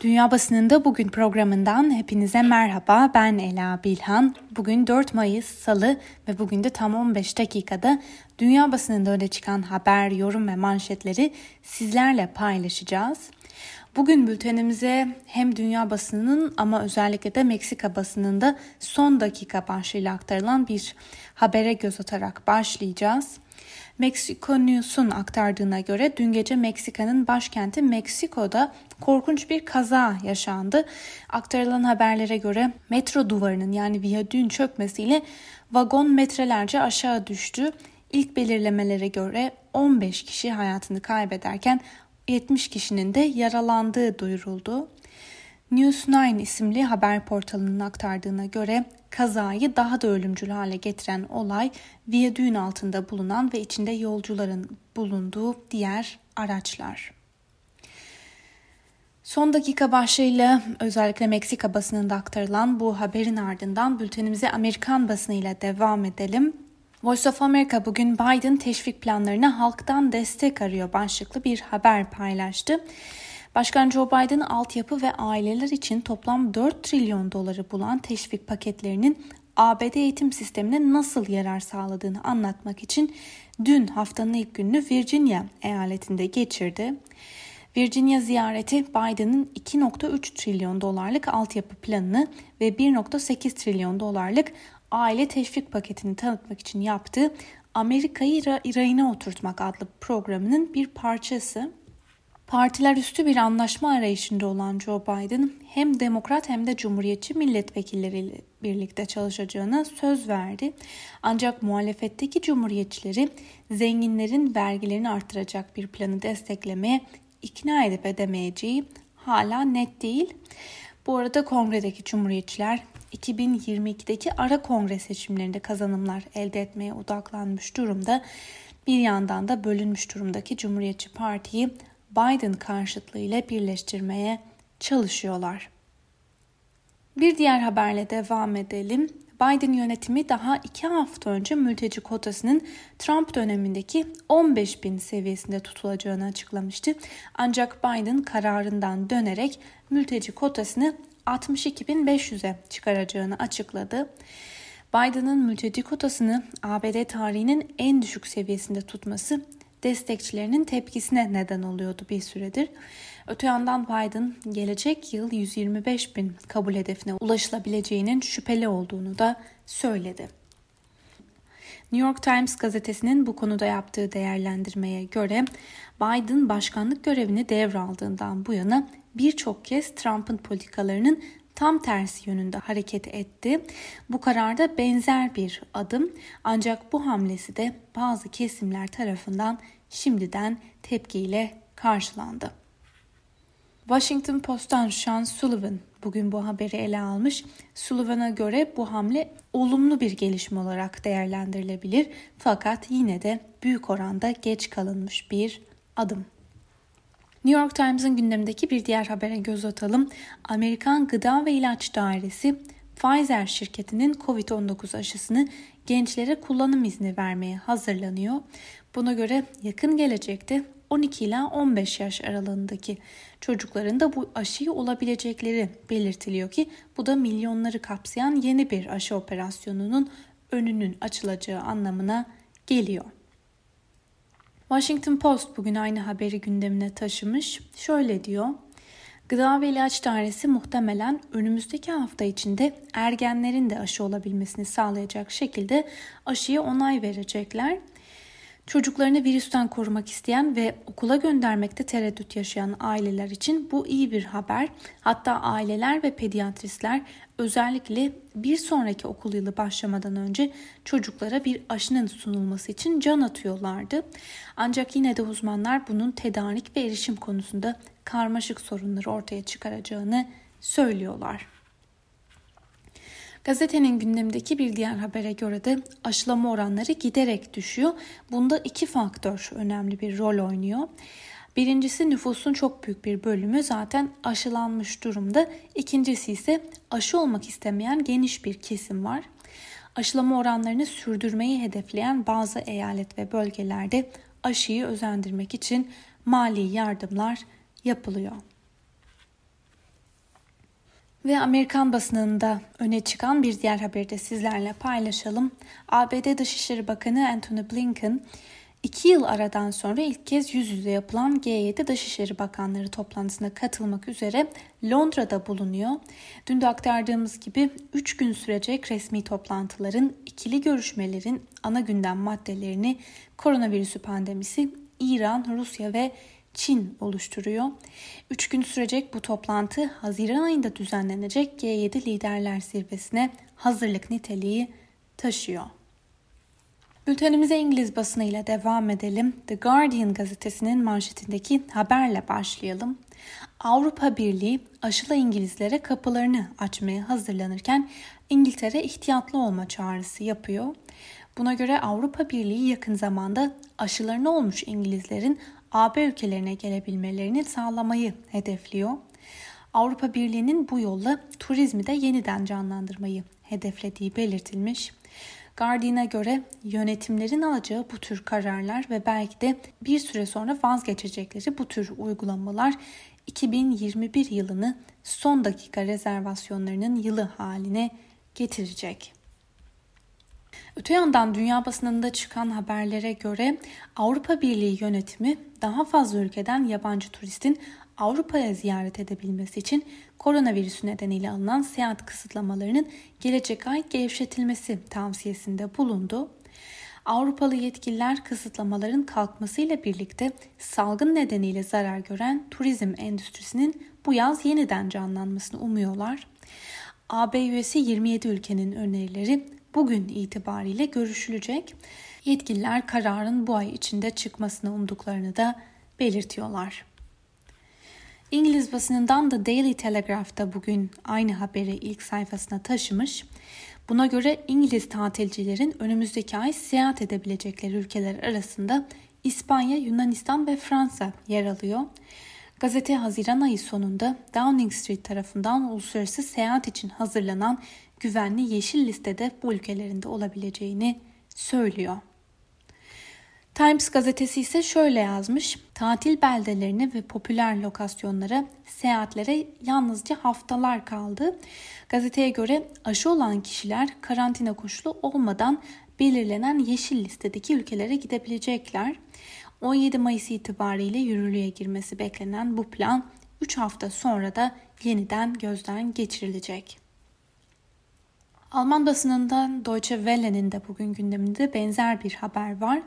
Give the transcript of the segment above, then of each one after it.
Dünya Basınında Bugün programından hepinize merhaba. Ben Ela Bilhan. Bugün 4 Mayıs Salı ve bugün de tam 15 dakikada dünya basınında öne çıkan haber, yorum ve manşetleri sizlerle paylaşacağız. Bugün bültenimize hem dünya basınının ama özellikle de Meksika basınında son dakika başlığıyla aktarılan bir habere göz atarak başlayacağız. Meksiko News'un aktardığına göre dün gece Meksika'nın başkenti Meksiko'da korkunç bir kaza yaşandı. Aktarılan haberlere göre metro duvarının yani viyadüğün çökmesiyle vagon metrelerce aşağı düştü. İlk belirlemelere göre 15 kişi hayatını kaybederken 70 kişinin de yaralandığı duyuruldu. News 9 isimli haber portalının aktardığına göre kazayı daha da ölümcül hale getiren olay viyadüğün altında bulunan ve içinde yolcuların bulunduğu diğer araçlar. Son dakika başlığıyla özellikle Meksika basınında aktarılan bu haberin ardından bültenimize Amerikan basınıyla devam edelim. Voice of America bugün Biden teşvik planlarına halktan destek arıyor başlıklı bir haber paylaştı. Başkan Joe Biden altyapı ve aileler için toplam 4 trilyon doları bulan teşvik paketlerinin ABD eğitim sistemine nasıl yarar sağladığını anlatmak için dün haftanın ilk gününü Virginia eyaletinde geçirdi. Virginia ziyareti Biden'ın 2.3 trilyon dolarlık altyapı planını ve 1.8 trilyon dolarlık aile teşvik paketini tanıtmak için yaptığı Amerika'yı rayına oturtmak adlı programının bir parçası. Partiler üstü bir anlaşma arayışında olan Joe Biden hem demokrat hem de cumhuriyetçi milletvekilleriyle birlikte çalışacağına söz verdi. Ancak muhalefetteki cumhuriyetçileri zenginlerin vergilerini artıracak bir planı desteklemeye ikna edip edemeyeceği hala net değil. Bu arada kongredeki cumhuriyetçiler 2022'deki ara kongre seçimlerinde kazanımlar elde etmeye odaklanmış durumda. Bir yandan da bölünmüş durumdaki Cumhuriyetçi Parti'yi Biden karşıtlığı ile birleştirmeye çalışıyorlar. Bir diğer haberle devam edelim. Biden yönetimi daha iki hafta önce mülteci kotasının Trump dönemindeki 15 bin seviyesinde tutulacağını açıklamıştı. Ancak Biden kararından dönerek mülteci kotasını 62.500'e çıkaracağını açıkladı. Biden'ın mülteci kotasını ABD tarihinin en düşük seviyesinde tutması destekçilerinin tepkisine neden oluyordu bir süredir. Öte yandan Biden gelecek yıl 125 bin kabul hedefine ulaşılabileceğinin şüpheli olduğunu da söyledi. New York Times gazetesinin bu konuda yaptığı değerlendirmeye göre Biden başkanlık görevini devraldığından bu yana birçok kez Trump'ın politikalarının tam tersi yönünde hareket etti. Bu kararda benzer bir adım ancak bu hamlesi de bazı kesimler tarafından şimdiden tepkiyle karşılandı. Washington Post'tan Sean Sullivan bugün bu haberi ele almış. Sullivan'a göre bu hamle olumlu bir gelişme olarak değerlendirilebilir fakat yine de büyük oranda geç kalınmış bir adım. New York Times'ın gündemindeki bir diğer habere göz atalım. Amerikan Gıda ve İlaç Dairesi Pfizer şirketinin COVID-19 aşısını gençlere kullanım izni vermeye hazırlanıyor. Buna göre yakın gelecekte 12 ila 15 yaş aralığındaki çocukların da bu aşıyı olabilecekleri belirtiliyor ki bu da milyonları kapsayan yeni bir aşı operasyonunun önünün açılacağı anlamına geliyor. Washington Post bugün aynı haberi gündemine taşımış. Şöyle diyor. Gıda ve İlaç Dairesi muhtemelen önümüzdeki hafta içinde ergenlerin de aşı olabilmesini sağlayacak şekilde aşıya onay verecekler. Çocuklarını virüsten korumak isteyen ve okula göndermekte tereddüt yaşayan aileler için bu iyi bir haber. Hatta aileler ve pediatristler özellikle bir sonraki okul yılı başlamadan önce çocuklara bir aşının sunulması için can atıyorlardı. Ancak yine de uzmanlar bunun tedarik ve erişim konusunda karmaşık sorunları ortaya çıkaracağını söylüyorlar. Gazetenin gündemindeki bir diğer habere göre de aşılama oranları giderek düşüyor. Bunda iki faktör önemli bir rol oynuyor. Birincisi nüfusun çok büyük bir bölümü zaten aşılanmış durumda. İkincisi ise aşı olmak istemeyen geniş bir kesim var. Aşılama oranlarını sürdürmeyi hedefleyen bazı eyalet ve bölgelerde aşıyı özendirmek için mali yardımlar yapılıyor. Ve Amerikan basınında öne çıkan bir diğer haberi de sizlerle paylaşalım. ABD Dışişleri Bakanı Antony Blinken, iki yıl aradan sonra ilk kez yüz yüze yapılan G7 Dışişleri Bakanları toplantısına katılmak üzere Londra'da bulunuyor. Dün de aktardığımız gibi 3 gün sürecek resmi toplantıların, ikili görüşmelerin ana gündem maddelerini koronavirüsü pandemisi, İran, Rusya ve Çin oluşturuyor. Üç gün sürecek bu toplantı Haziran ayında düzenlenecek G7 Liderler Zirvesi'ne hazırlık niteliği taşıyor. Bültenimize İngiliz basınıyla devam edelim. The Guardian gazetesinin manşetindeki haberle başlayalım. Avrupa Birliği aşılı İngilizlere kapılarını açmaya hazırlanırken İngiltere ihtiyatlı olma çağrısı yapıyor. Buna göre Avrupa Birliği yakın zamanda aşılarını olmuş İngilizlerin AB ülkelerine gelebilmelerini sağlamayı hedefliyor. Avrupa Birliği'nin bu yolla turizmi de yeniden canlandırmayı hedeflediği belirtilmiş. Guardian'a göre yönetimlerin alacağı bu tür kararlar ve belki de bir süre sonra vazgeçecekleri bu tür uygulamalar 2021 yılını son dakika rezervasyonlarının yılı haline getirecek. Öte yandan dünya basınında çıkan haberlere göre Avrupa Birliği yönetimi daha fazla ülkeden yabancı turistin Avrupa'ya ziyaret edebilmesi için koronavirüsü nedeniyle alınan seyahat kısıtlamalarının gelecek ay gevşetilmesi tavsiyesinde bulundu. Avrupalı yetkililer kısıtlamaların kalkmasıyla birlikte salgın nedeniyle zarar gören turizm endüstrisinin bu yaz yeniden canlanmasını umuyorlar. AB üyesi 27 ülkenin önerileri bugün itibariyle görüşülecek. Yetkililer kararın bu ay içinde çıkmasını umduklarını da belirtiyorlar. İngiliz basınından da Daily Telegraph'ta bugün aynı haberi ilk sayfasına taşımış. Buna göre İngiliz tatilcilerin önümüzdeki ay seyahat edebilecekleri ülkeler arasında İspanya, Yunanistan ve Fransa yer alıyor. Gazete Haziran ayı sonunda Downing Street tarafından uluslararası seyahat için hazırlanan güvenli yeşil listede bu ülkelerinde olabileceğini söylüyor. Times gazetesi ise şöyle yazmış. Tatil beldelerine ve popüler lokasyonlara, seyahatlere yalnızca haftalar kaldı. Gazeteye göre aşı olan kişiler karantina koşulu olmadan belirlenen yeşil listedeki ülkelere gidebilecekler. 17 Mayıs itibariyle yürürlüğe girmesi beklenen bu plan 3 hafta sonra da yeniden gözden geçirilecek. Alman basınından Deutsche Welle'nin de bugün gündeminde benzer bir haber var.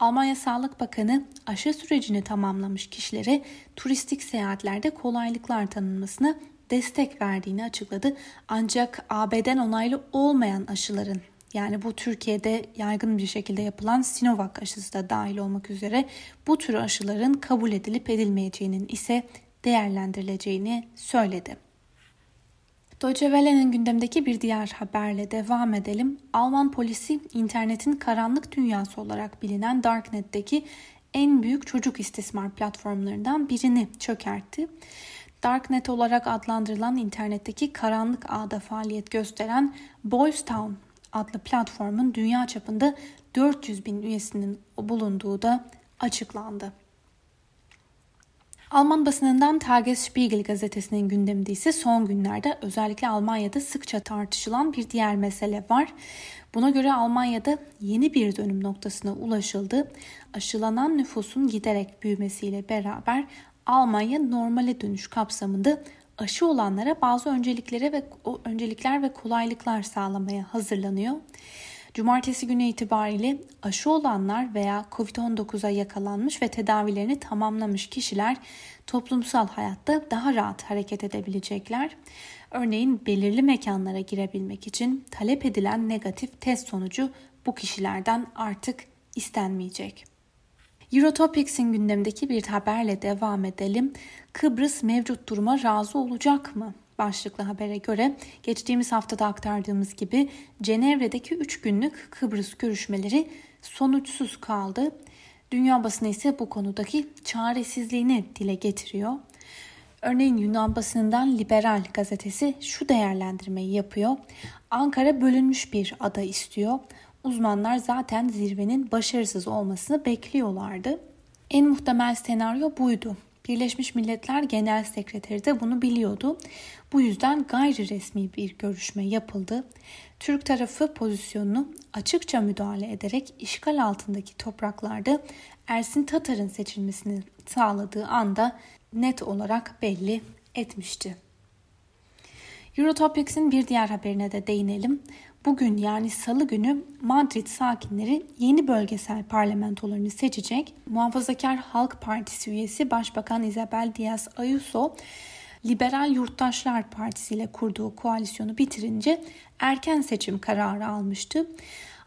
Almanya Sağlık Bakanı aşı sürecini tamamlamış kişilere turistik seyahatlerde kolaylıklar tanınmasını destek verdiğini açıkladı. Ancak AB'den onaylı olmayan aşıların yani bu Türkiye'de yaygın bir şekilde yapılan Sinovac aşısı da dahil olmak üzere bu tür aşıların kabul edilip edilmeyeceğinin ise değerlendirileceğini söyledi. Deutsche Welle'nin gündemdeki bir diğer haberle devam edelim. Alman polisi internetin karanlık dünyası olarak bilinen Darknet'teki en büyük çocuk istismar platformlarından birini çökertti. Darknet olarak adlandırılan internetteki karanlık ağda faaliyet gösteren Boys Town adlı platformun dünya çapında 400 bin üyesinin bulunduğu da açıklandı. Alman basınından Tagesspiegel gazetesinin gündeminde ise son günlerde özellikle Almanya'da sıkça tartışılan bir diğer mesele var. Buna göre Almanya'da yeni bir dönüm noktasına ulaşıldı. Aşılanan nüfusun giderek büyümesiyle beraber Almanya normale dönüş kapsamında aşı olanlara bazı önceliklere ve öncelikler ve kolaylıklar sağlamaya hazırlanıyor. Cumartesi günü itibariyle aşı olanlar veya COVID-19'a yakalanmış ve tedavilerini tamamlamış kişiler toplumsal hayatta daha rahat hareket edebilecekler. Örneğin belirli mekanlara girebilmek için talep edilen negatif test sonucu bu kişilerden artık istenmeyecek. Eurotopics'in gündemdeki bir haberle devam edelim. Kıbrıs mevcut duruma razı olacak mı? Başlıklı habere göre geçtiğimiz haftada aktardığımız gibi Cenevre'deki 3 günlük Kıbrıs görüşmeleri sonuçsuz kaldı. Dünya basını ise bu konudaki çaresizliğini dile getiriyor. Örneğin Yunan basınından Liberal gazetesi şu değerlendirmeyi yapıyor. Ankara bölünmüş bir ada istiyor. Uzmanlar zaten zirvenin başarısız olmasını bekliyorlardı. En muhtemel senaryo buydu Birleşmiş Milletler Genel Sekreteri de bunu biliyordu. Bu yüzden gayri resmi bir görüşme yapıldı. Türk tarafı pozisyonunu açıkça müdahale ederek işgal altındaki topraklarda Ersin Tatar'ın seçilmesini sağladığı anda net olarak belli etmişti. Eurotopics'in bir diğer haberine de değinelim. Bugün yani salı günü Madrid sakinleri yeni bölgesel parlamentolarını seçecek. Muhafazakar Halk Partisi üyesi Başbakan Isabel Díaz Ayuso Liberal Yurttaşlar Partisi ile kurduğu koalisyonu bitirince erken seçim kararı almıştı.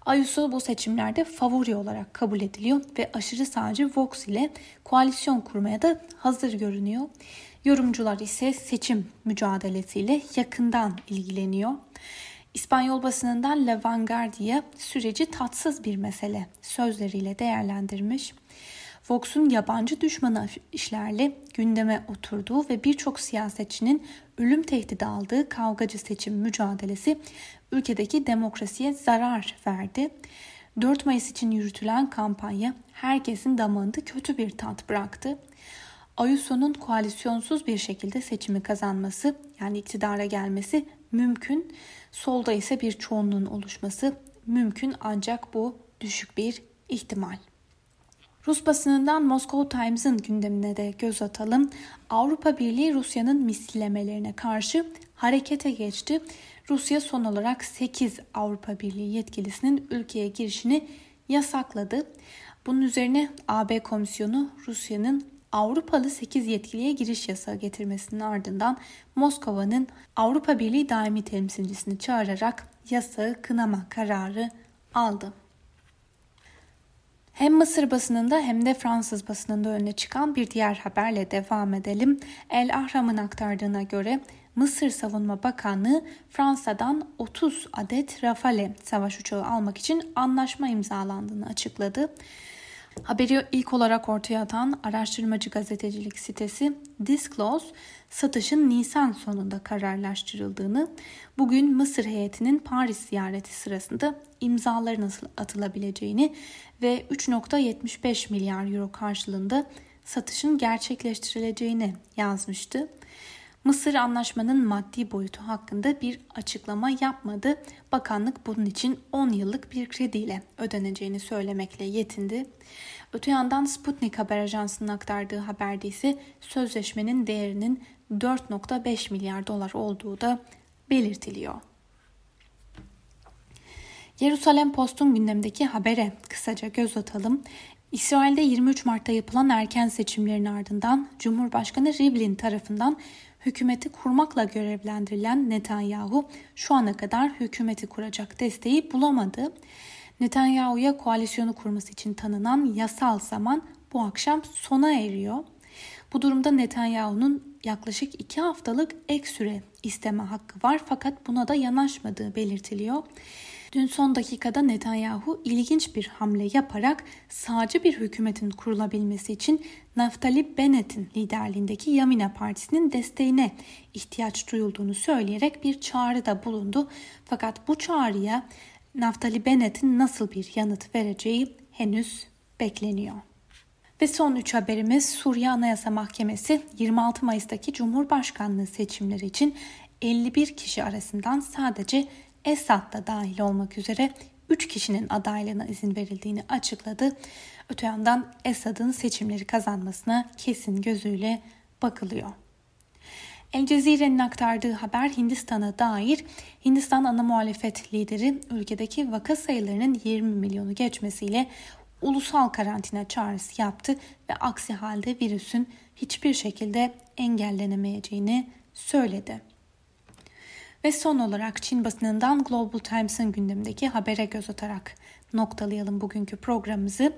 Ayuso bu seçimlerde favori olarak kabul ediliyor ve aşırı sağcı Vox ile koalisyon kurmaya da hazır görünüyor. Yorumcular ise seçim mücadelesiyle yakından ilgileniyor. İspanyol basınından La Vanguardia süreci tatsız bir mesele sözleriyle değerlendirmiş. Vox'un yabancı düşmanı işlerle gündeme oturduğu ve birçok siyasetçinin ölüm tehdidi aldığı kavgacı seçim mücadelesi ülkedeki demokrasiye zarar verdi. 4 Mayıs için yürütülen kampanya herkesin damağında kötü bir tat bıraktı. Ayuso'nun koalisyonsuz bir şekilde seçimi kazanması yani iktidara gelmesi mümkün. Solda ise bir çoğunluğun oluşması mümkün ancak bu düşük bir ihtimal. Rus basınından Moscow Times'ın gündemine de göz atalım. Avrupa Birliği Rusya'nın misillemelerine karşı harekete geçti. Rusya son olarak 8 Avrupa Birliği yetkilisinin ülkeye girişini yasakladı. Bunun üzerine AB Komisyonu Rusya'nın Avrupalı 8 yetkiliye giriş yasağı getirmesinin ardından Moskova'nın Avrupa Birliği daimi temsilcisini çağırarak yasağı kınama kararı aldı. Hem Mısır basınında hem de Fransız basınında öne çıkan bir diğer haberle devam edelim. El Ahram'ın aktardığına göre Mısır Savunma Bakanlığı Fransa'dan 30 adet Rafale savaş uçağı almak için anlaşma imzalandığını açıkladı. Haberi ilk olarak ortaya atan araştırmacı gazetecilik sitesi Disclose, satışın Nisan sonunda kararlaştırıldığını, bugün Mısır heyetinin Paris ziyareti sırasında imzaların atılabileceğini ve 3.75 milyar euro karşılığında satışın gerçekleştirileceğini yazmıştı. Mısır anlaşmanın maddi boyutu hakkında bir açıklama yapmadı. Bakanlık bunun için 10 yıllık bir krediyle ödeneceğini söylemekle yetindi. Öte yandan Sputnik Haber Ajansı'nın aktardığı haberde ise sözleşmenin değerinin 4.5 milyar dolar olduğu da belirtiliyor. Yerusalem Post'un gündemdeki habere kısaca göz atalım. İsrail'de 23 Mart'ta yapılan erken seçimlerin ardından Cumhurbaşkanı Rivlin tarafından hükümeti kurmakla görevlendirilen Netanyahu şu ana kadar hükümeti kuracak desteği bulamadı. Netanyahu'ya koalisyonu kurması için tanınan yasal zaman bu akşam sona eriyor. Bu durumda Netanyahu'nun yaklaşık iki haftalık ek süre isteme hakkı var fakat buna da yanaşmadığı belirtiliyor. Dün son dakikada Netanyahu ilginç bir hamle yaparak sağcı bir hükümetin kurulabilmesi için Naftali Bennett'in liderliğindeki Yamina Partisi'nin desteğine ihtiyaç duyulduğunu söyleyerek bir çağrıda bulundu. Fakat bu çağrıya Naftali Bennett'in nasıl bir yanıt vereceği henüz bekleniyor. Ve son üç haberimiz Suriye Anayasa Mahkemesi 26 Mayıs'taki Cumhurbaşkanlığı seçimleri için 51 kişi arasından sadece Esad da dahil olmak üzere 3 kişinin adaylığına izin verildiğini açıkladı. Öte yandan Esad'ın seçimleri kazanmasına kesin gözüyle bakılıyor. El Cezire'nin aktardığı haber Hindistan'a dair Hindistan ana muhalefet lideri ülkedeki vaka sayılarının 20 milyonu geçmesiyle ulusal karantina çağrısı yaptı ve aksi halde virüsün hiçbir şekilde engellenemeyeceğini söyledi. Ve son olarak Çin basınından Global Times'ın gündemindeki habere göz atarak noktalayalım bugünkü programımızı.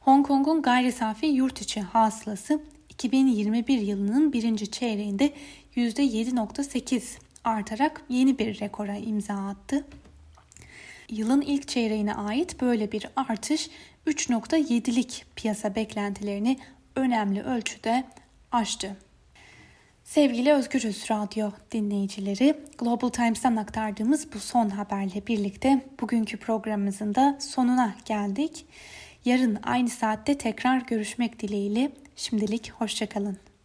Hong Kong'un gayri safi yurt içi hasılası 2021 yılının birinci çeyreğinde %7.8 artarak yeni bir rekora imza attı. Yılın ilk çeyreğine ait böyle bir artış 3.7'lik piyasa beklentilerini önemli ölçüde aştı. Sevgili Özgürüz Radyo dinleyicileri, Global Times'tan aktardığımız bu son haberle birlikte bugünkü programımızın da sonuna geldik. Yarın aynı saatte tekrar görüşmek dileğiyle şimdilik hoşçakalın.